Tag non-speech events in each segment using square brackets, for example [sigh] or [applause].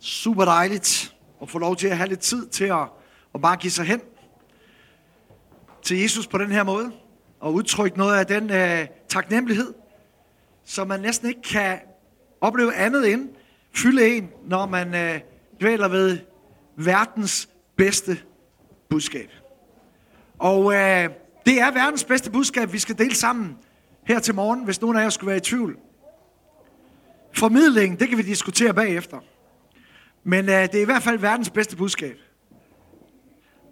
Super dejligt at få lov til at have lidt tid til at, at bare give sig hen til Jesus på den her måde. Og udtrykke noget af den øh, taknemmelighed, som man næsten ikke kan opleve andet end fylde en, når man øh, dvæler ved verdens bedste budskab. Og øh, det er verdens bedste budskab, vi skal dele sammen her til morgen, hvis nogen af jer skulle være i tvivl. Formidling, det kan vi diskutere bagefter. Men øh, det er i hvert fald verdens bedste budskab.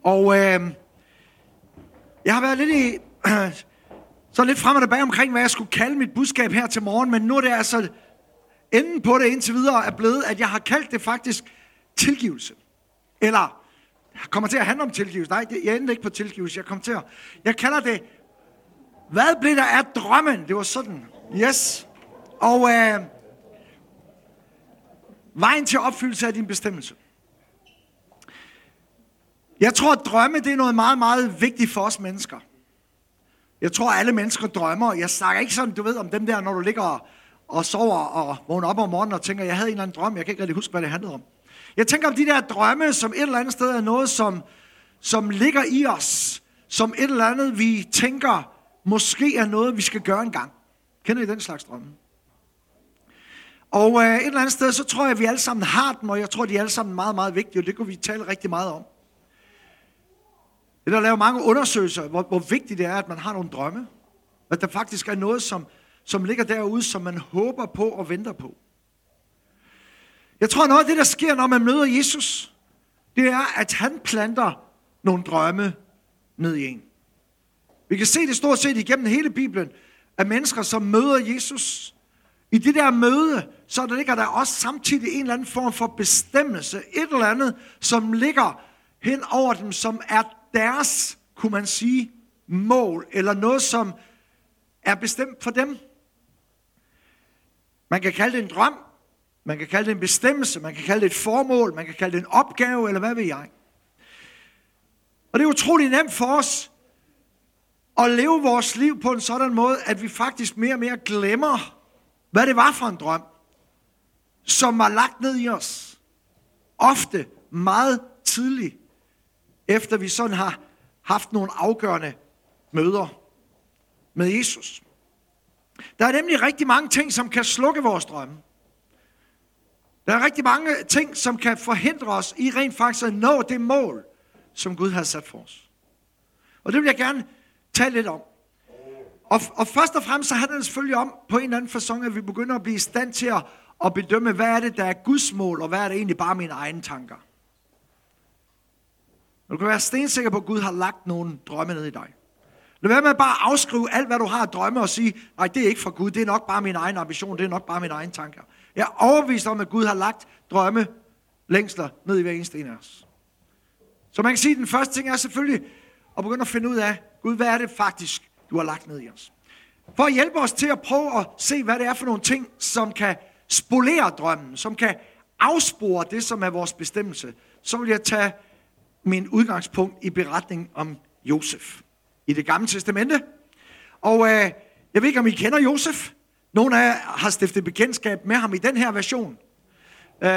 Og øh, jeg har været lidt i, øh, [clears throat] så lidt frem og tilbage omkring, hvad jeg skulle kalde mit budskab her til morgen, men nu er det altså enden på det indtil videre er blevet, at jeg har kaldt det faktisk tilgivelse. Eller, kommer til at handle om tilgivelse. Nej, jeg endte ikke på tilgivelse. Jeg kommer til at, jeg kalder det, hvad blev der af drømmen? Det var sådan. Yes. Og øh, vejen til opfyldelse af din bestemmelse. Jeg tror, at drømme det er noget meget, meget vigtigt for os mennesker. Jeg tror, at alle mennesker drømmer. Jeg snakker ikke sådan, du ved, om dem der, når du ligger og sover og vågner op om morgenen og tænker, jeg havde en eller anden drøm, jeg kan ikke rigtig huske, hvad det handlede om. Jeg tænker om de der drømme, som et eller andet sted er noget, som, som ligger i os, som et eller andet, vi tænker, måske er noget, vi skal gøre en gang. Kender I den slags drømme? Og øh, et eller andet sted, så tror jeg, at vi alle sammen har dem, og jeg tror, at de er alle sammen meget, meget vigtige, og det kunne vi tale rigtig meget om. Det der laver mange undersøgelser, hvor, hvor vigtigt det er, at man har nogle drømme. At der faktisk er noget, som, som ligger derude, som man håber på og venter på. Jeg tror, noget af det, der sker, når man møder Jesus, det er, at han planter nogle drømme ned i en. Vi kan se det stort set igennem hele Bibelen, at mennesker, som møder Jesus, i det der møde, så der ligger der også samtidig en eller anden form for bestemmelse, et eller andet, som ligger hen over dem, som er deres, kunne man sige, mål, eller noget, som er bestemt for dem. Man kan kalde det en drøm, man kan kalde det en bestemmelse, man kan kalde det et formål, man kan kalde det en opgave, eller hvad ved jeg. Og det er utrolig nemt for os at leve vores liv på en sådan måde, at vi faktisk mere og mere glemmer, hvad det var for en drøm, som var lagt ned i os. Ofte meget tidligt, efter vi sådan har haft nogle afgørende møder med Jesus. Der er nemlig rigtig mange ting, som kan slukke vores drømme. Der er rigtig mange ting, som kan forhindre os i rent faktisk at nå det mål, som Gud har sat for os. Og det vil jeg gerne tale lidt om. Og, og først og fremmest så handler det selvfølgelig om på en eller anden fasong, at vi begynder at blive i stand til at, og bedømme, hvad er det, der er Guds mål, og hvad er det egentlig bare mine egne tanker. Du kan være stensikker på, at Gud har lagt nogle drømme ned i dig. Lad være med bare at afskrive alt, hvad du har at drømme og sige, nej, det er ikke fra Gud, det er nok bare min egen ambition, det er nok bare mine egne tanker. Jeg er overbevist om, at Gud har lagt drømme længsler ned i hver eneste en af os. Så man kan sige, at den første ting er selvfølgelig at begynde at finde ud af, Gud, hvad er det faktisk, du har lagt ned i os? For at hjælpe os til at prøve at se, hvad det er for nogle ting, som kan spolere drømmen, som kan afspore det, som er vores bestemmelse, så vil jeg tage min udgangspunkt i beretningen om Josef i det gamle testamente. Og øh, jeg ved ikke, om I kender Josef. Nogle af jer har stiftet bekendtskab med ham i den her version. Øh,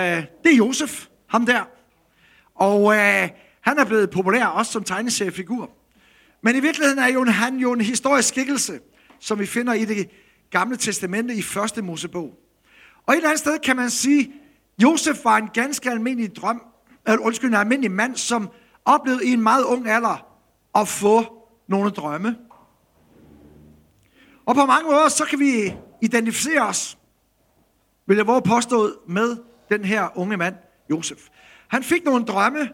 det er Josef, ham der. Og øh, han er blevet populær også som tegneseriefigur. Men i virkeligheden er jo, han jo en historisk skikkelse, som vi finder i det gamle testamente i første Mosebog. Og et eller andet sted kan man sige, Josef var en ganske almindelig drøm, eller undskyld, en almindelig mand, som oplevede i en meget ung alder at få nogle drømme. Og på mange måder, så kan vi identificere os, vil jeg våge påstået, med den her unge mand, Josef. Han fik nogle drømme,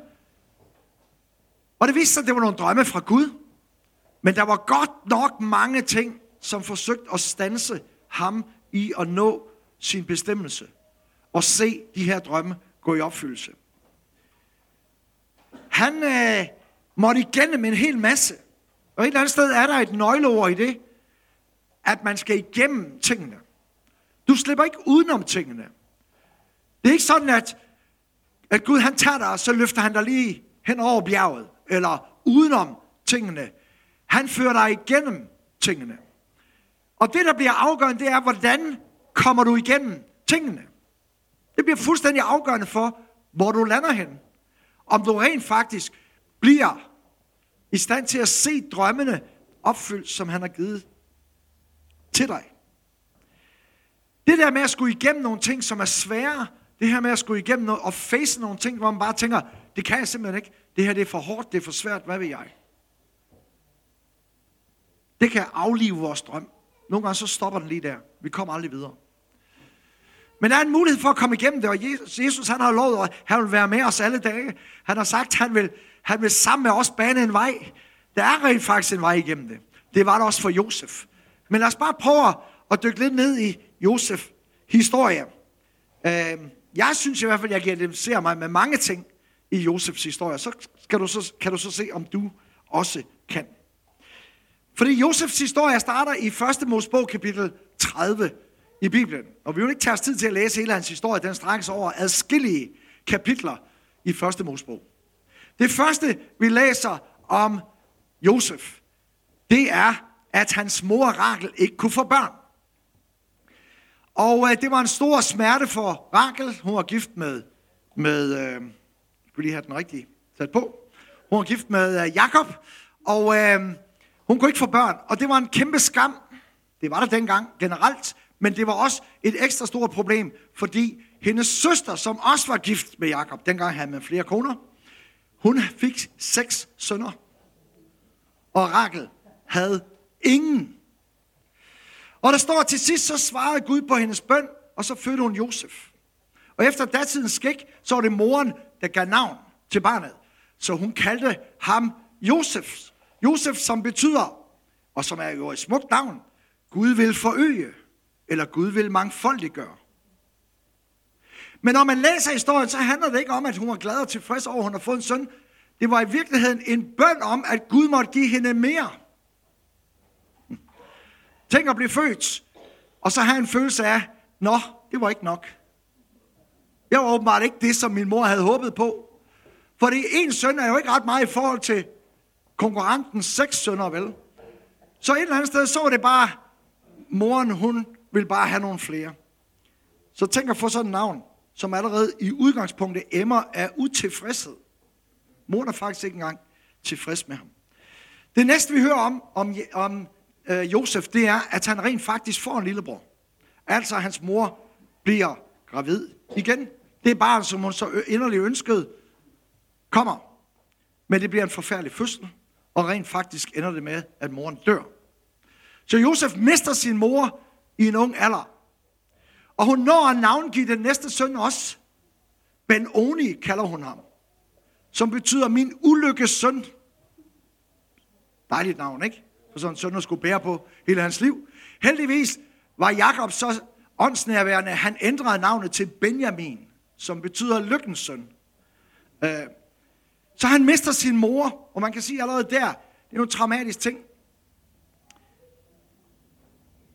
og det viste sig, at det var nogle drømme fra Gud. Men der var godt nok mange ting, som forsøgte at stanse ham i at nå sin bestemmelse. Og se de her drømme gå i opfyldelse. Han øh, måtte igennem en hel masse. Og et eller andet sted er der et nøgleord i det, at man skal igennem tingene. Du slipper ikke udenom tingene. Det er ikke sådan, at, at Gud han tager dig, og så løfter han dig lige hen over bjerget, eller udenom tingene. Han fører dig igennem tingene. Og det, der bliver afgørende, det er, hvordan kommer du igennem tingene. Det bliver fuldstændig afgørende for, hvor du lander hen. Om du rent faktisk bliver i stand til at se drømmene opfyldt, som han har givet til dig. Det der med at skulle igennem nogle ting, som er svære, det her med at skulle igennem noget, og face nogle ting, hvor man bare tænker, det kan jeg simpelthen ikke. Det her det er for hårdt, det er for svært, hvad vil jeg? Det kan aflive vores drøm. Nogle gange så stopper den lige der. Vi kommer aldrig videre. Men der er en mulighed for at komme igennem det, og Jesus han har lovet, at han vil være med os alle dage. Han har sagt, at han vil, han vil sammen med os bane en vej. Der er rent faktisk en vej igennem det. Det var der også for Josef. Men lad os bare prøve at dykke lidt ned i Josef historie. Øhm, jeg synes i hvert fald, at jeg identificerer mig med mange ting i Josefs historie. Så, kan du så kan du så se, om du også kan. Fordi Josefs historie starter i 1. Mosebog kapitel 30 i Bibelen. Og vi vil ikke tage os tid til at læse hele hans historie. Den strækkes over adskillige kapitler i første Mosebog. Det første, vi læser om Josef, det er, at hans mor Rakel ikke kunne få børn. Og øh, det var en stor smerte for Rakel. Hun var gift med, med øh, skulle lige have den rigtige sat på. Hun var gift med øh, Jakob, og øh, hun kunne ikke få børn. Og det var en kæmpe skam. Det var der dengang generelt, men det var også et ekstra stort problem, fordi hendes søster, som også var gift med Jakob, dengang havde man flere koner, hun fik seks sønner. Og Rakel havde ingen. Og der står til sidst, så svarede Gud på hendes bøn, og så fødte hun Josef. Og efter datidens skik, så var det moren, der gav navn til barnet. Så hun kaldte ham Josef. Josef, som betyder, og som er jo et smukt navn, Gud vil forøge, eller Gud vil mangfoldiggøre. Men når man læser historien, så handler det ikke om, at hun var glad og tilfreds over, at hun har fået en søn. Det var i virkeligheden en bøn om, at Gud måtte give hende mere. Tænk at blive født, og så have en følelse af, nå, det var ikke nok. Jeg var åbenbart ikke det, som min mor havde håbet på. Fordi en søn er jo ikke ret meget i forhold til konkurrentens seks sønner, vel? Så et eller andet sted, så var det bare, moren, hun vil bare have nogle flere. Så tænk at få sådan et navn, som allerede i udgangspunktet emmer af utilfredshed. Moren er faktisk ikke engang tilfreds med ham. Det næste, vi hører om, om, om øh, Josef, det er, at han rent faktisk får en lillebror. Altså, hans mor bliver gravid igen. Det er barn, som hun så inderligt ønskede, kommer. Men det bliver en forfærdelig fødsel, og rent faktisk ender det med, at moren dør. Så Josef mister sin mor i en ung alder. Og hun når at navngive den næste søn også. Ben-Oni kalder hun ham. Som betyder min ulykkes søn. Dejligt navn, ikke? For sådan en søn, der skulle bære på hele hans liv. Heldigvis var Jakob så åndsnærværende, han ændrede navnet til Benjamin, som betyder lykkens søn. Øh, så han mister sin mor, og man kan sige allerede der, det er nogle traumatiske ting.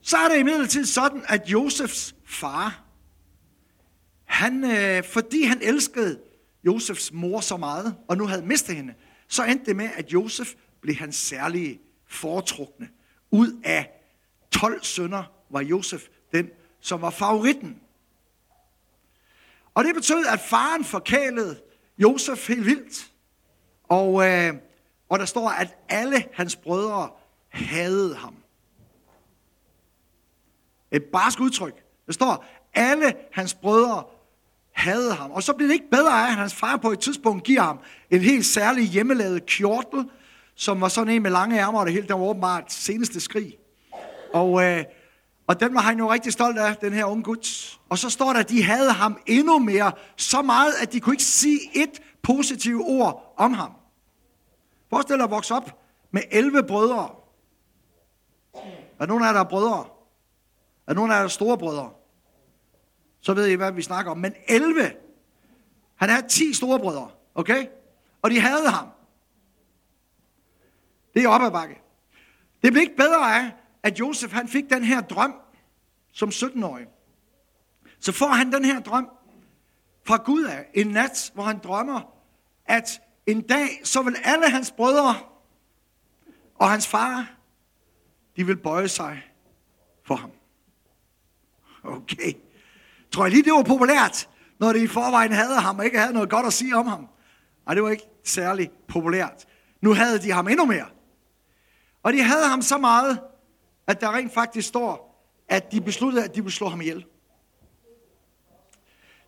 Så er det imidlertid sådan, at Josefs far, han, øh, fordi han elskede Josefs mor så meget, og nu havde mistet hende, så endte det med, at Josef blev hans særlige foretrukne. Ud af 12 sønner var Josef den, som var favoritten. Og det betød, at faren forkælede Josef helt vildt. Og, øh, og der står, at alle hans brødre hadede ham. Et barsk udtryk. Der står, alle hans brødre havde ham. Og så bliver det ikke bedre af, at hans far på et tidspunkt giver ham en helt særlig hjemmelavet kjortel, som var sådan en med lange ærmer, og det hele, der var åbenbart seneste skrig. Og, øh, og den var han jo rigtig stolt af, den her unge gut. Og så står der, at de havde ham endnu mere, så meget, at de kunne ikke sige et positivt ord om ham. Forestil dig at vokse op med 11 brødre. Er nogen af jer, der er brødre? Er nogen af jer, store brødre? Så ved I, hvad vi snakker om. Men 11. Han havde 10 store brødre, okay? Og de havde ham. Det er op ad bakke. Det blev ikke bedre af, at Josef han fik den her drøm som 17-årig. Så får han den her drøm fra Gud af en nat, hvor han drømmer, at en dag, så vil alle hans brødre og hans far, de vil bøje sig for ham. Okay. Tror jeg lige, det var populært? når det i forvejen havde ham, og ikke havde noget godt at sige om ham. Og det var ikke særlig populært. Nu havde de ham endnu mere. Og de havde ham så meget, at der rent faktisk står, at de besluttede, at de ville slå ham ihjel.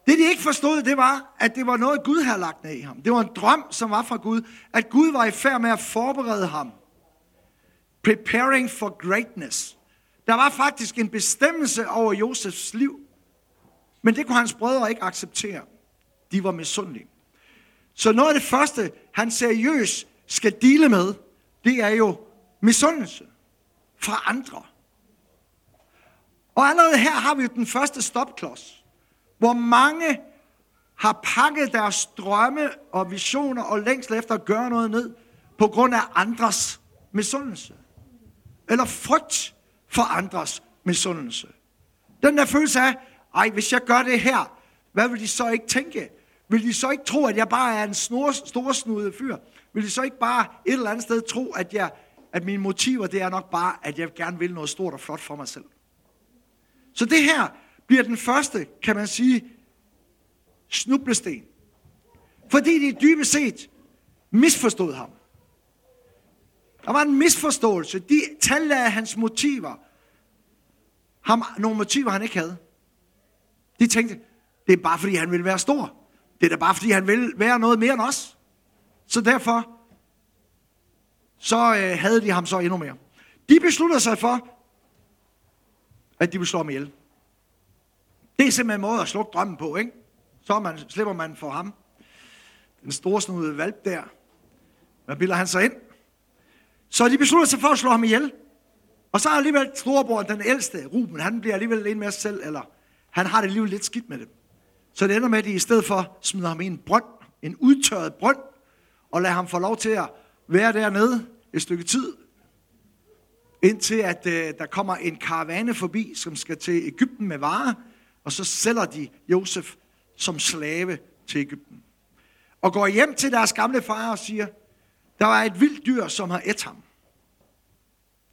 Det de ikke forstod, det var, at det var noget, Gud havde lagt ned i ham. Det var en drøm, som var fra Gud, at Gud var i færd med at forberede ham. Preparing for greatness. Der var faktisk en bestemmelse over Josefs liv. Men det kunne hans brødre ikke acceptere. De var misundelige. Så noget af det første, han seriøst skal dele med, det er jo misundelse fra andre. Og allerede her har vi jo den første stopklods, hvor mange har pakket deres drømme og visioner og længsel efter at gøre noget ned på grund af andres misundelse. Eller frygt for andres misundelse. Den der følelse af, ej, hvis jeg gør det her, hvad vil de så ikke tænke? Vil de så ikke tro, at jeg bare er en snor, storsnudet fyr? Vil de så ikke bare et eller andet sted tro, at, jeg, at mine motiver, det er nok bare, at jeg gerne vil noget stort og flot for mig selv? Så det her bliver den første, kan man sige, snublesten. Fordi de dybest set misforstod ham. Der var en misforståelse. De tallagde hans motiver. Ham, nogle motiver, han ikke havde. De tænkte, det er bare fordi, han vil være stor. Det er da bare fordi, han vil være noget mere end os. Så derfor, så øh, havde de ham så endnu mere. De besluttede sig for, at de ville slå ham ihjel. Det er simpelthen en måde at slukke drømmen på, ikke? Så man, slipper man for ham. Den store snudede valp der. Hvad bilder han sig ind? Så de beslutter sig for at slå ham ihjel. Og så er alligevel storebror, den ældste, Ruben, han bliver alligevel en med sig selv, eller han har det alligevel lidt skidt med det. Så det ender med, at de i stedet for smider ham i en brønd, en udtørret brønd, og lader ham få lov til at være dernede et stykke tid, indtil at øh, der kommer en karavane forbi, som skal til Ægypten med varer, og så sælger de Josef som slave til Ægypten. Og går hjem til deres gamle far og siger, der var et vildt dyr, som har et ham.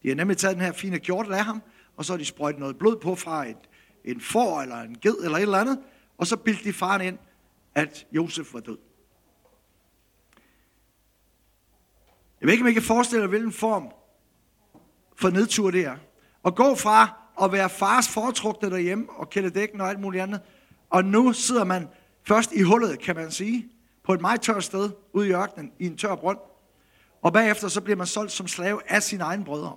De har nemlig taget den her fine kjortel af ham, og så har de sprøjtet noget blod på fra et, en får eller en ged eller et eller andet, og så bildte de faren ind, at Josef var død. Jeg ved ikke, om I kan forestille jer, hvilken form for nedtur det er. At gå fra at være fars foretrukne derhjemme og kælde dækken og alt muligt andet, og nu sidder man først i hullet, kan man sige, på et meget tørt sted ude i ørkenen, i en tør brønd. Og bagefter så bliver man solgt som slave af sine egne brødre.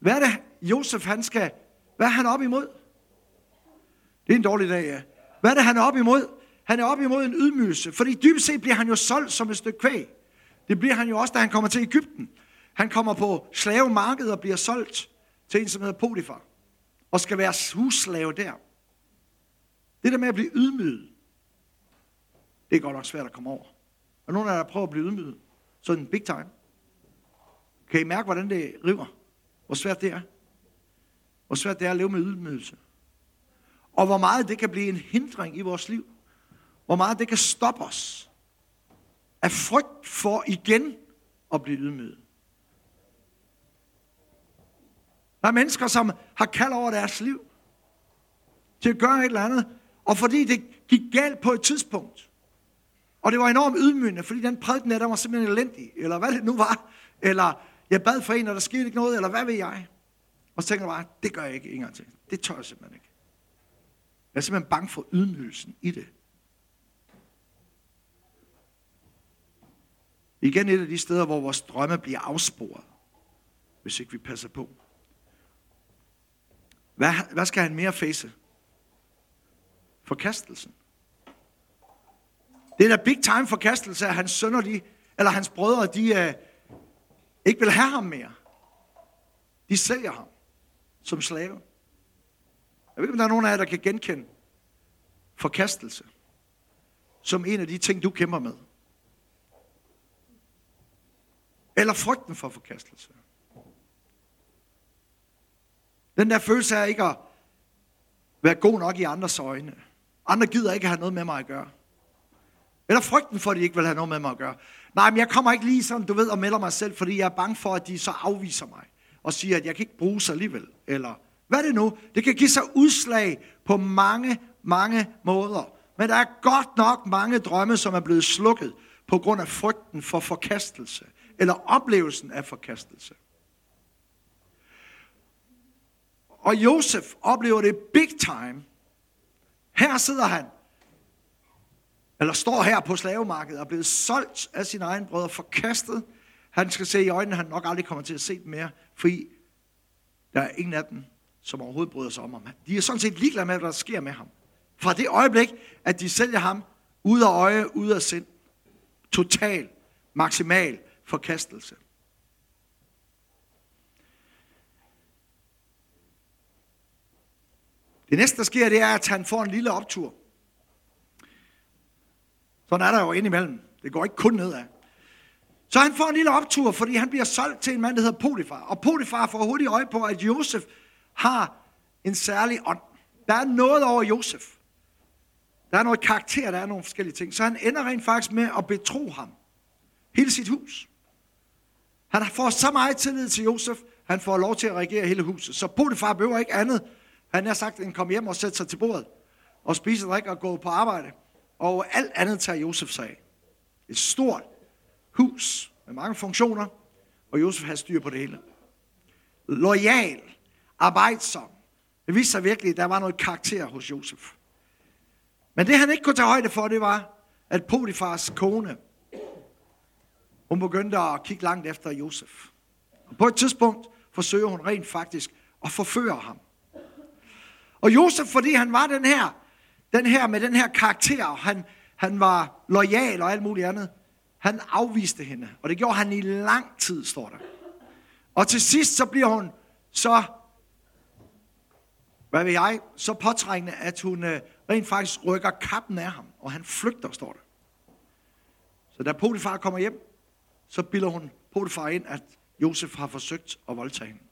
Hvad er det, Josef han skal, hvad er han op imod? Det er en dårlig dag, ja. Hvad er det, han er op imod? Han er op imod en ydmygelse, fordi dybest set bliver han jo solgt som et stykke kvæg. Det bliver han jo også, da han kommer til Ægypten. Han kommer på slavemarkedet og bliver solgt til en, som hedder Potifar, og skal være husslave der. Det der med at blive ydmyget, det er godt nok svært at komme over. Og nogen af jer prøver at blive ydmyget, sådan big time. Kan I mærke, hvordan det river? Hvor svært det er? Hvor svært det er at leve med ydmygelse? Og hvor meget det kan blive en hindring i vores liv. Hvor meget det kan stoppe os. Af frygt for igen at blive ydmyget. Der er mennesker, som har kald over deres liv til at gøre et eller andet, og fordi det gik galt på et tidspunkt, og det var enormt ydmygende, fordi den prædiken der, der var simpelthen elendig, eller hvad det nu var, eller jeg bad for en, og der skete ikke noget, eller hvad ved jeg. Og så tænker jeg bare, det gør jeg ikke en gang til. Det tør jeg simpelthen ikke. Jeg er simpelthen bange for ydmygelsen i det. Igen et af de steder, hvor vores drømme bliver afsporet, hvis ikke vi passer på. Hvad, hvad skal han mere face? Forkastelsen. Det er da big time forkastelse, at hans sønner, de, eller hans brødre, de øh, ikke vil have ham mere. De sælger ham som slave. Jeg ved ikke, om der er nogen af jer, der kan genkende forkastelse som en af de ting, du kæmper med. Eller frygten for forkastelse. Den der følelse af ikke at være god nok i andres øjne. Andre gider ikke have noget med mig at gøre. Eller frygten for, at de ikke vil have noget med mig at gøre. Nej, men jeg kommer ikke lige sådan, du ved, og melder mig selv, fordi jeg er bange for, at de så afviser mig. Og siger, at jeg kan ikke bruge sig alligevel. Eller hvad er det nu? Det kan give sig udslag på mange mange måder. Men der er godt nok mange drømme, som er blevet slukket på grund af frygten for forkastelse, eller oplevelsen af forkastelse. Og Josef oplever det big time. Her sidder han, eller står her på slavemarkedet og er blevet solgt af sin egen brødre, forkastet. Han skal se i øjnene, han nok aldrig kommer til at se dem mere, fordi der er ingen af dem, som overhovedet bryder sig om ham. De er sådan set ligeglade med, hvad der sker med ham. Fra det øjeblik, at de sælger ham ud af øje, ud af sind. Total, maksimal forkastelse. Det næste, der sker, det er, at han får en lille optur. Sådan er der jo indimellem. Det går ikke kun nedad. Så han får en lille optur, fordi han bliver solgt til en mand, der hedder Potifar. Og Potifar får hurtigt øje på, at Josef har en særlig ånd. Der er noget over Josef. Der er noget karakter, der er nogle forskellige ting. Så han ender rent faktisk med at betro ham. Hele sit hus. Han får så meget tillid til Josef, han får lov til at regere hele huset. Så Potifar behøver ikke andet. Han har sagt, at han hjem og sætte sig til bordet. Og spiser, drikke og gå på arbejde. Og alt andet tager Josef sig af. Et stort hus med mange funktioner. Og Josef har styr på det hele. Loyal. Arbejdsom. Det viste sig virkelig, at der var noget karakter hos Josef. Men det han ikke kunne tage højde for, det var, at Potifars kone, hun begyndte at kigge langt efter Josef. Og på et tidspunkt forsøger hun rent faktisk at forføre ham. Og Josef, fordi han var den her, den her med den her karakter, han, han var lojal og alt muligt andet, han afviste hende. Og det gjorde han i lang tid, står der. Og til sidst så bliver hun så, hvad ved jeg, så påtrængende, at hun øh, rent faktisk rykker kappen af ham, og han flygter, står der. Så da Potifar kommer hjem, så bilder hun Potifar ind, at Josef har forsøgt at voldtage hende.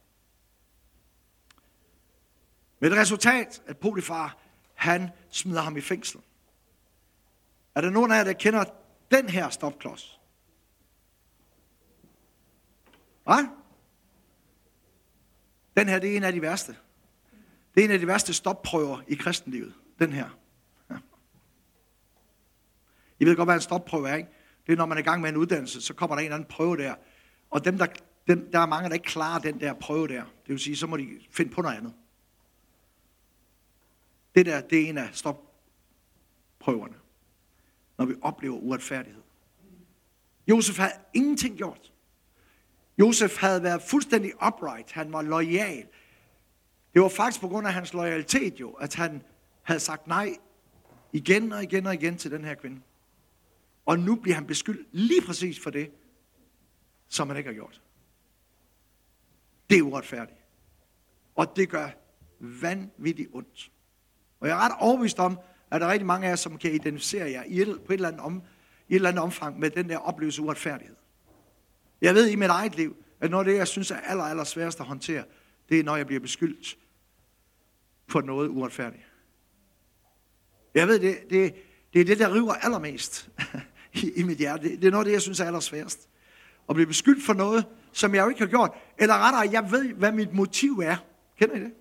Med det resultat, at Potifar, han smider ham i fængsel. Er der nogen af jer, der kender den her stopklods? Hvad? Den her, det er en af de værste. Det er en af de værste stopprøver i kristenlivet. Den her. Ja. I ved godt, hvad en stopprøve er, ikke? Det er, når man er i gang med en uddannelse, så kommer der en eller anden prøve der. Og dem, der, dem, der er mange, der ikke klarer den der prøve der. Det vil sige, så må de finde på noget andet. Det der, det er en af stopprøverne. Når vi oplever uretfærdighed. Josef havde ingenting gjort. Josef havde været fuldstændig upright. Han var lojal. Det var faktisk på grund af hans loyalitet jo, at han havde sagt nej igen og igen og igen til den her kvinde. Og nu bliver han beskyldt lige præcis for det, som han ikke har gjort. Det er uretfærdigt. Og det gør vanvittigt ondt. Og jeg er ret overbevist om, at der er rigtig mange af jer, som kan identificere jer i et, på et eller, andet om, i et eller andet omfang med den der oplevelse uretfærdighed. Jeg ved i mit eget liv, at noget af det, jeg synes er aller, aller sværest at håndtere, det er, når jeg bliver beskyldt for noget uretfærdigt. Jeg ved, det, det, det er det, der river allermest [laughs] i, i mit hjerte. Det, det er noget af det, jeg synes er allersværest. At blive beskyldt for noget, som jeg jo ikke har gjort. Eller rettere, jeg ved, hvad mit motiv er. Kender I det?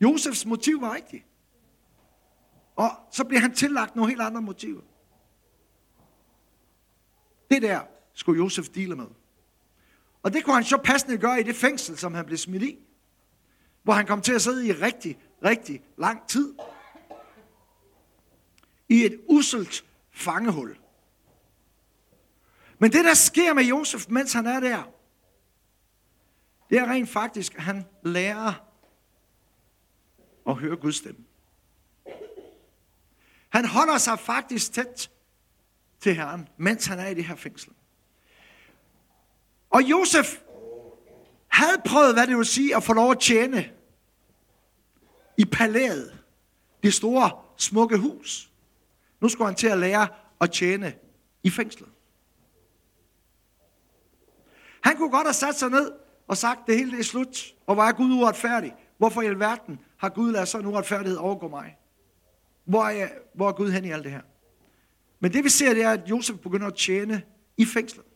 Josefs motiv var rigtigt. Og så bliver han tillagt nogle helt andre motiver. Det der skulle Josef dele med. Og det kunne han så passende gøre i det fængsel, som han blev smidt i. Hvor han kom til at sidde i rigtig, rigtig lang tid. I et uselt fangehul. Men det, der sker med Josef, mens han er der, det er rent faktisk, at han lærer at høre Guds stemme. Han holder sig faktisk tæt til Herren, mens han er i det her fængsel. Og Josef havde prøvet, hvad det vil sige at få lov at tjene i palæet, det store, smukke hus. Nu skulle han til at lære at tjene i fængslet. Han kunne godt have sat sig ned og sagt, det hele det er slut, og hvor er Gud uretfærdig? Hvorfor i alverden har Gud ladet sådan uretfærdighed overgå mig? Hvor er, jeg, hvor er Gud hen i alt det her? Men det vi ser, det er, at Josef begynder at tjene i fængslet.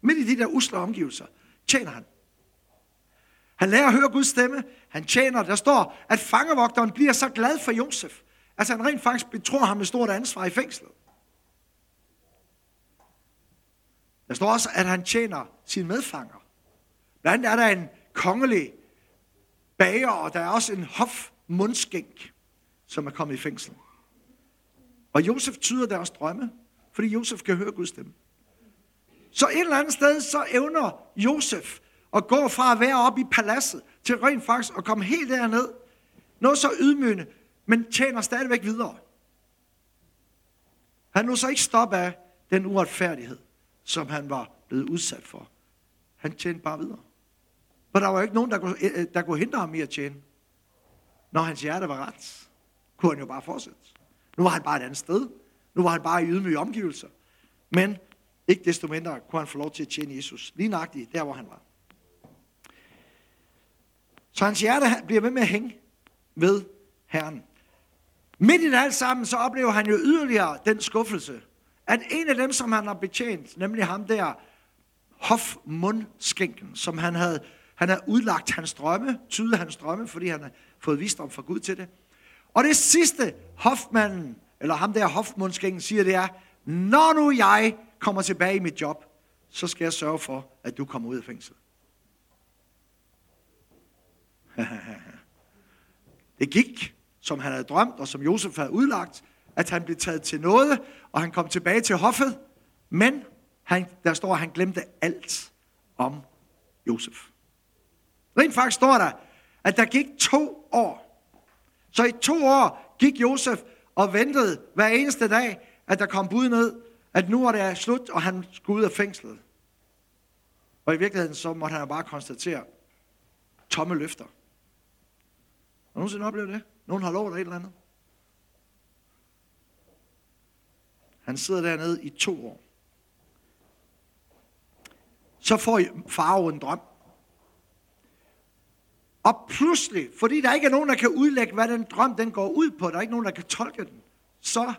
Midt i de der usle omgivelser, tjener han. Han lærer at høre Guds stemme. Han tjener. Der står, at fangevogteren bliver så glad for Josef, at han rent faktisk betror ham med stort ansvar i fængslet. Der står også, at han tjener sine medfanger. Blandt andet er der en kongelig bager, og der er også en hofmundskænk, som er kommet i fængsel. Og Josef tyder deres drømme, fordi Josef kan høre Guds stemme. Så et eller andet sted, så evner Josef at gå fra at være oppe i paladset, til rent faktisk at komme helt derned. Noget så ydmygende, men tjener stadigvæk videre. Han nu så ikke stoppe af den uretfærdighed, som han var blevet udsat for. Han tjente bare videre. For der var ikke nogen, der kunne, øh, øh, der kunne hindre ham i at tjene. Når hans hjerte var ret, kunne han jo bare fortsætte. Nu var han bare et andet sted. Nu var han bare i ydmyge omgivelser. Men ikke desto mindre kunne han få lov til at tjene Jesus. Lige nøjagtigt der, hvor han var. Så hans hjerte bliver ved med at hænge ved Herren. Midt i det alt sammen, så oplever han jo yderligere den skuffelse, at en af dem, som han har betjent, nemlig ham der, hofmundskænken, som han havde, han havde udlagt hans drømme, tydet hans drømme, fordi han har fået visdom fra Gud til det. Og det sidste, hofmanden, eller ham der hofmundskænken, siger, det er, når nu jeg kommer tilbage i mit job, så skal jeg sørge for, at du kommer ud af fængsel. [laughs] det gik, som han havde drømt, og som Josef havde udlagt, at han blev taget til noget, og han kom tilbage til hoffet, men han, der står, at han glemte alt om Josef. Rent faktisk står der, at der gik to år. Så i to år gik Josef og ventede hver eneste dag, at der kom bud ned, at nu var det slut, og han skulle ud af fængslet. Og i virkeligheden så måtte han bare konstatere tomme løfter. Har du nogensinde oplevet det? Nogen har lovet dig et eller andet? Han sidder dernede i to år. Så får farve en drøm. Og pludselig, fordi der ikke er nogen, der kan udlægge, hvad den drøm den går ud på, der er ikke nogen, der kan tolke den, så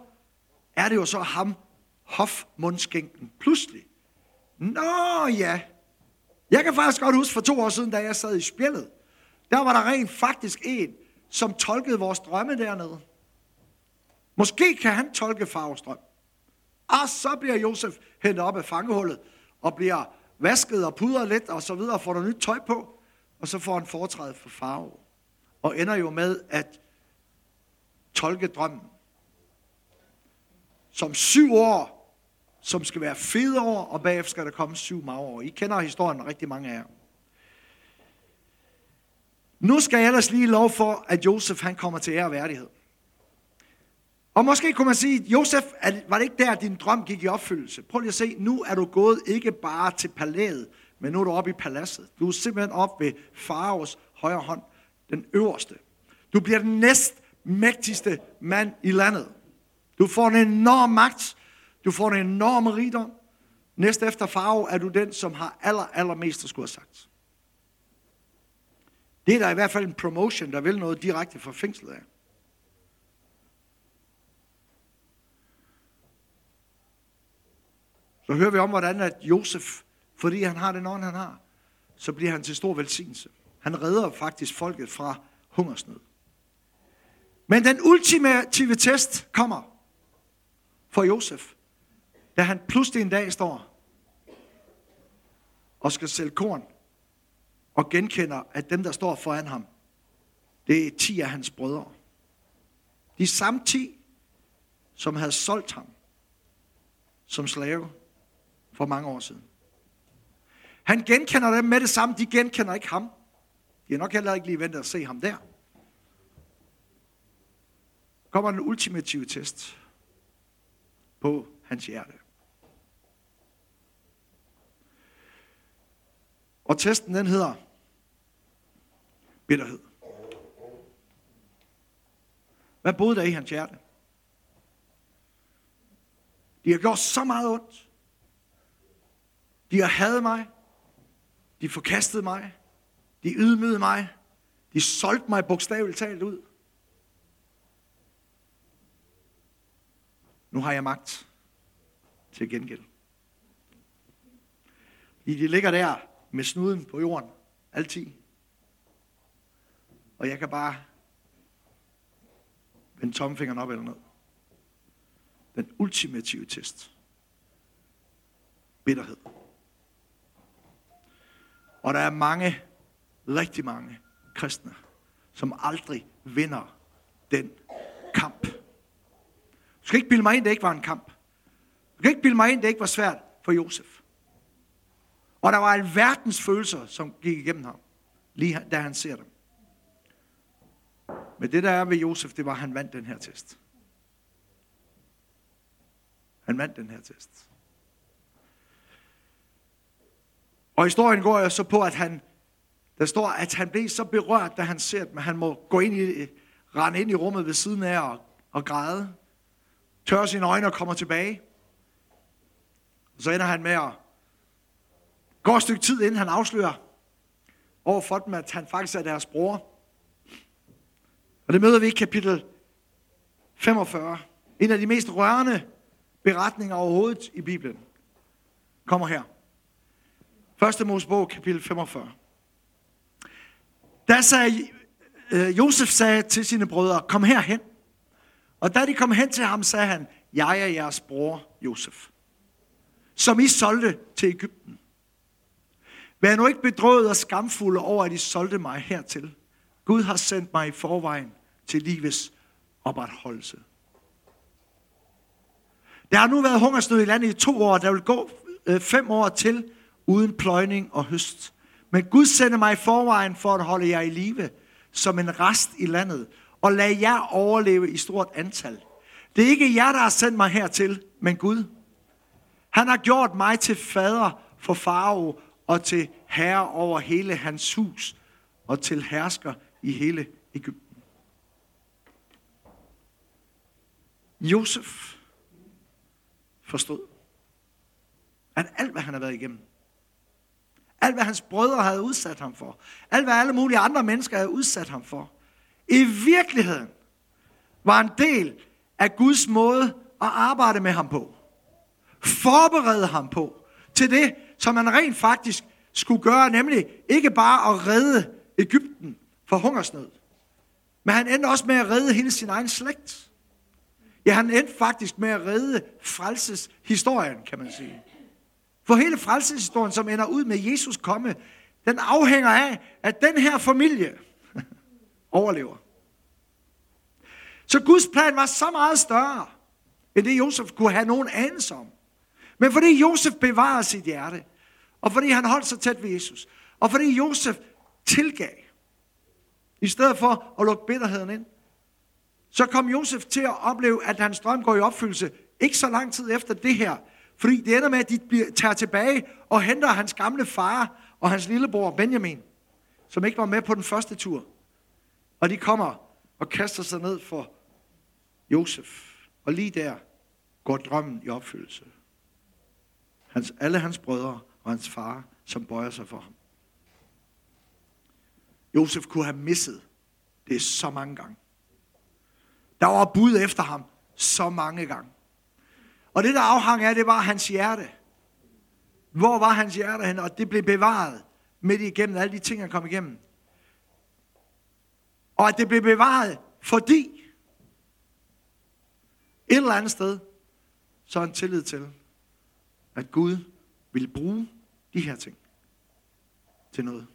er det jo så ham, hofmundskænken, pludselig. Nå ja, jeg kan faktisk godt huske for to år siden, da jeg sad i spjældet, der var der rent faktisk en, som tolkede vores drømme dernede. Måske kan han tolke farves drøm. Og så bliver Josef hentet op af fangehullet, og bliver vasket og pudret lidt, og så videre, får der nyt tøj på, og så får han foretrædet for farve. Og ender jo med at tolke drømmen. Som syv år, som skal være fede år, og bagefter skal der komme syv magre år. I kender historien rigtig mange af jer. Nu skal jeg ellers lige lov for, at Josef han kommer til ære og værdighed. Og måske kunne man sige, Josef, var det ikke der, din drøm gik i opfyldelse? Prøv lige at se, nu er du gået ikke bare til palæet, men nu er du oppe i paladset. Du er simpelthen oppe ved faraos højre hånd, den øverste. Du bliver den næst mægtigste mand i landet. Du får en enorm magt. Du får en enorm rigdom. Næst efter farve er du den, som har aller, allermest at skulle have sagt. Det er der i hvert fald en promotion, der vil noget direkte fra fængslet af. Så hører vi om, hvordan at Josef, fordi han har den ånd, han har, så bliver han til stor velsignelse. Han redder faktisk folket fra hungersnød. Men den ultimative test kommer for Josef, da han pludselig en dag står og skal sælge korn og genkender, at dem, der står foran ham, det er ti af hans brødre. De samme ti, som havde solgt ham som slave for mange år siden. Han genkender dem med det samme, de genkender ikke ham. De har nok heller ikke lige ventet at se ham der. Kommer den ultimative test på hans hjerte. Og testen den hedder bitterhed. Hvad boede der i hans hjerte? De har gjort så meget ondt. De har hadet mig. De forkastede mig. De ydmygede mig. De solgte mig bogstaveligt talt ud. Nu har jeg magt til gengæld. I de ligger der med snuden på jorden. Altid. Og jeg kan bare vende tomfingeren op eller ned. Den ultimative test. Bitterhed. Og der er mange, rigtig mange kristne, som aldrig vinder den kamp. Du skal ikke bilde mig ind, det ikke var en kamp. Du kan ikke bilde mig ind, det ikke var svært for Josef. Og der var alverdens verdens følelser, som gik igennem ham, lige da han ser dem. Men det der er ved Josef, det var, at han vandt den her test. Han vandt den her test. Og historien går jo så på, at han, der står, at han blev så berørt, da han ser dem, at han må gå ind i, rende ind i rummet ved siden af og, og græde, tørre sine øjne og kommer tilbage. Så ender han med at gå et stykke tid, inden han afslører over for dem, at han faktisk er deres bror. Og det møder vi i kapitel 45. En af de mest rørende beretninger overhovedet i Bibelen kommer her. Første Mosebog, kapitel 45. Der sagde, øh, Josef sagde til sine brødre, kom herhen. Og da de kom hen til ham, sagde han, jeg er jeres bror Josef, som I solgte til Ægypten. Vær nu ikke bedrøvet og skamfulde over, at I solgte mig hertil. Gud har sendt mig i forvejen til livets opretholdelse. Der har nu været hungersnød i landet i to år. Der vil gå øh, fem år til uden pløjning og høst. Men Gud sendte mig i forvejen for at holde jer i live som en rest i landet og lad jer overleve i stort antal. Det er ikke jer, der har sendt mig hertil, men Gud. Han har gjort mig til fader for farve og til herre over hele hans hus og til hersker i hele Ægypten. Josef forstod, at alt, hvad han har været igennem, alt, hvad hans brødre havde udsat ham for, alt, hvad alle mulige andre mennesker havde udsat ham for, i virkeligheden var en del af Guds måde at arbejde med ham på. Forberede ham på til det, som han rent faktisk skulle gøre, nemlig ikke bare at redde Ægypten for hungersnød, men han endte også med at redde hele sin egen slægt. Ja, han endte faktisk med at redde frelseshistorien, kan man sige. For hele frelseshistorien, som ender ud med Jesus komme, den afhænger af, at den her familie [laughs] overlever. Så Guds plan var så meget større, end det Josef kunne have nogen anelse om. Men fordi Josef bevarede sit hjerte, og fordi han holdt sig tæt ved Jesus, og fordi Josef tilgav, i stedet for at lukke bitterheden ind, så kom Josef til at opleve, at hans drøm går i opfyldelse, ikke så lang tid efter det her. Fordi det ender med, at de tager tilbage og henter hans gamle far og hans lillebror Benjamin, som ikke var med på den første tur. Og de kommer og kaster sig ned for Josef. Og lige der går drømmen i opfyldelse. Hans, alle hans brødre og hans far, som bøjer sig for ham. Josef kunne have misset det så mange gange. Der var bud efter ham så mange gange. Og det, der afhang af, det var hans hjerte. Hvor var hans hjerte hen? Og det blev bevaret midt igennem alle de ting, han kom igennem. Og at det blev bevaret, fordi et eller andet sted, så er en tillid til, at Gud vil bruge de her ting til noget.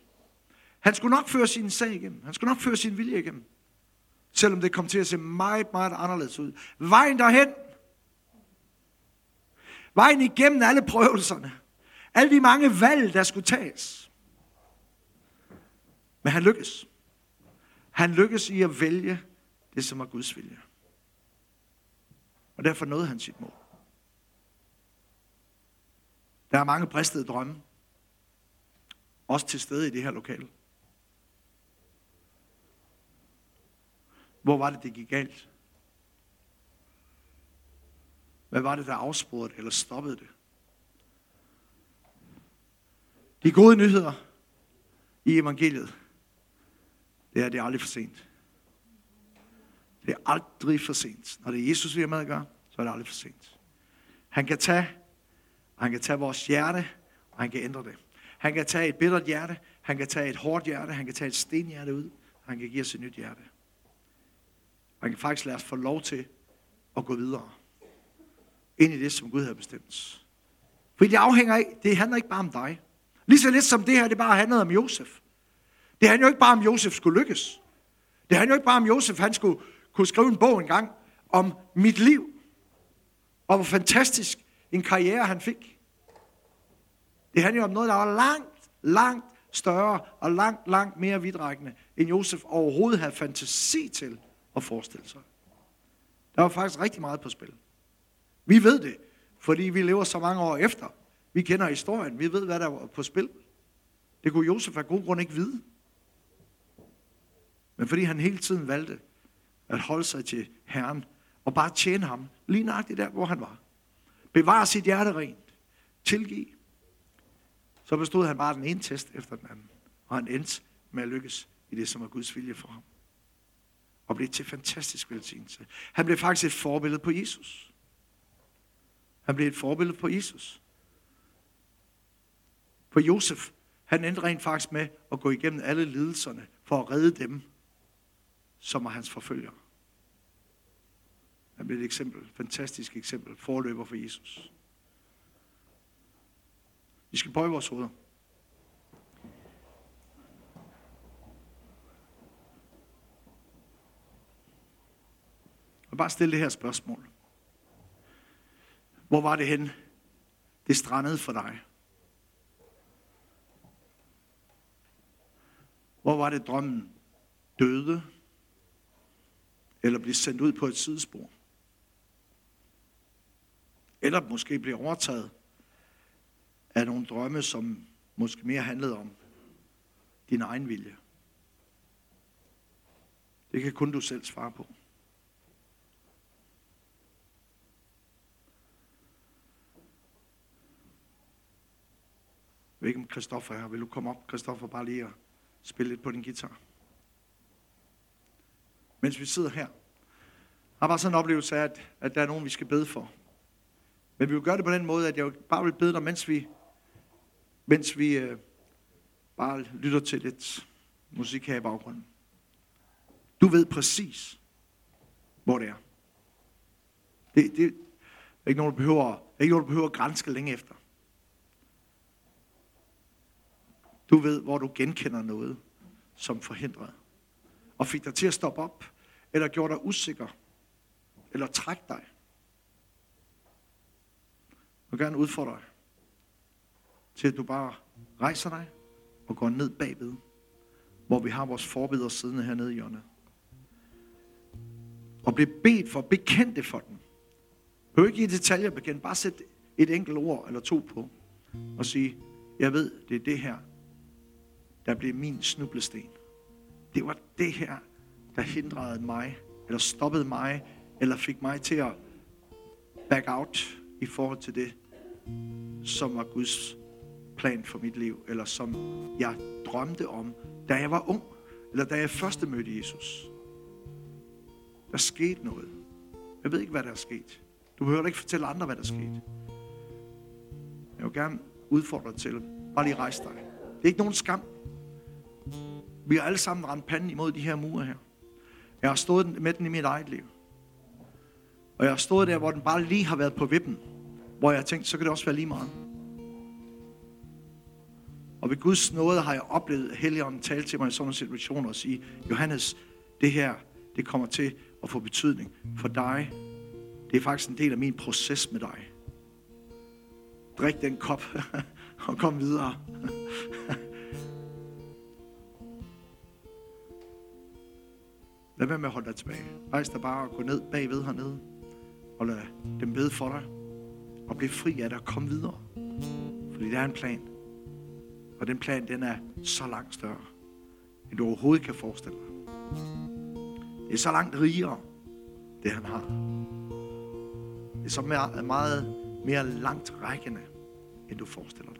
Han skulle nok føre sin sag igennem. Han skulle nok føre sin vilje igennem. Selvom det kom til at se meget, meget anderledes ud. Vejen derhen. Vejen igennem alle prøvelserne. Alle de mange valg, der skulle tages. Men han lykkes. Han lykkes i at vælge det, som er Guds vilje. Og derfor nåede han sit mål. Der er mange bristede drømme. Også til stede i det her lokale. Hvor var det, det gik galt? Hvad var det, der afsporede eller stoppede det? De gode nyheder i evangeliet, det er, det er aldrig for sent. Det er aldrig for sent. Når det er Jesus, vi har med at gøre, så er det aldrig for sent. Han kan tage, og han kan tage vores hjerte, og han kan ændre det. Han kan tage et bittert hjerte, han kan tage et hårdt hjerte, han kan tage et stenhjerte ud, og han kan give os et nyt hjerte. han kan faktisk lade os få lov til at gå videre. Ind i det, som Gud havde bestemt. Fordi det afhænger af, det handler ikke bare om dig. Lige så lidt som det her, det bare handlede om Josef. Det handler jo ikke bare om, Josef skulle lykkes. Det handler jo ikke bare om, Josef han skulle kunne skrive en bog engang om mit liv. Og hvor fantastisk en karriere han fik. Det handler jo om noget, der var langt, langt større og langt, langt mere vidtrækkende, end Josef overhovedet havde fantasi til at forestille sig. Der var faktisk rigtig meget på spil. Vi ved det, fordi vi lever så mange år efter. Vi kender historien. Vi ved, hvad der var på spil. Det kunne Josef af god grund ikke vide. Men fordi han hele tiden valgte at holde sig til Herren og bare tjene ham, lige nøjagtigt der, hvor han var. Bevare sit hjerte rent. Tilgive. Så bestod han bare den ene test efter den anden. Og han endte med at lykkes i det, som er Guds vilje for ham. Og blev til fantastisk velsignelse. Han blev faktisk et forbillede på Jesus. Han blev et forbillede på Jesus. For Josef, han endte rent faktisk med at gå igennem alle lidelserne for at redde dem, som var hans forfølgere. Han blev et eksempel, fantastisk eksempel, forløber for Jesus. Vi skal bøje vores hoveder. Og bare stille det her spørgsmål. Hvor var det hen? Det strandede for dig. Hvor var det drømmen døde? Eller blev sendt ud på et sidespor? Eller måske blev overtaget af nogle drømme, som måske mere handlede om din egen vilje. Det kan kun du selv svare på. Jeg ved ikke, om Christoffer er her. Vil du komme op, Christoffer, bare lige og spille lidt på din guitar? Mens vi sidder her. Jeg har bare sådan en oplevelse af, at, at der er nogen, vi skal bede for. Men vi vil gøre det på den måde, at jeg bare vil bede dig, mens vi, mens vi øh, bare lytter til lidt musik her i baggrunden. Du ved præcis, hvor det er. Det, det er ikke nogen, du behøver, ikke nogen, du behøver at grænske længe efter. Du ved, hvor du genkender noget, som forhindrede. Og fik dig til at stoppe op, eller gjorde dig usikker, eller træk dig. Jeg vil gerne udfordre dig til, at du bare rejser dig og går ned bagved, hvor vi har vores forbedre siddende hernede i hjørnet. Og bliver bedt for, bekendte for dem. Du ikke i detaljer bekendt, bare sæt et enkelt ord eller to på, og sige, jeg ved, det er det her, der blev min snublesten. Det var det her, der hindrede mig, eller stoppede mig, eller fik mig til at back out i forhold til det, som var Guds plan for mit liv, eller som jeg drømte om, da jeg var ung, eller da jeg første mødte Jesus. Der skete noget. Jeg ved ikke, hvad der er sket. Du behøver ikke fortælle andre, hvad der er sket. Jeg vil gerne udfordre dig til. Bare lige rejse dig. Det er ikke nogen skam. Vi har alle sammen ramt panden imod de her mure her. Jeg har stået med den i mit eget liv. Og jeg har stået der, hvor den bare lige har været på vippen. Hvor jeg har tænkt, så kan det også være lige meget. Og ved Guds nåde har jeg oplevet Helligånden tale til mig i sådan en situation og sige, Johannes, det her, det kommer til at få betydning for dig. Det er faktisk en del af min proces med dig. Drik den kop [laughs] og kom videre. Lad være med at holde dig tilbage. Rejs dig bare og gå ned bagved hernede. Og lad dem bede for dig. Og bliv fri af dig. kom videre. Fordi der er en plan. Og den plan, den er så langt større, end du overhovedet kan forestille dig. Det er så langt rigere, det han har. Det er så meget, meget mere langt rækkende, end du forestiller dig.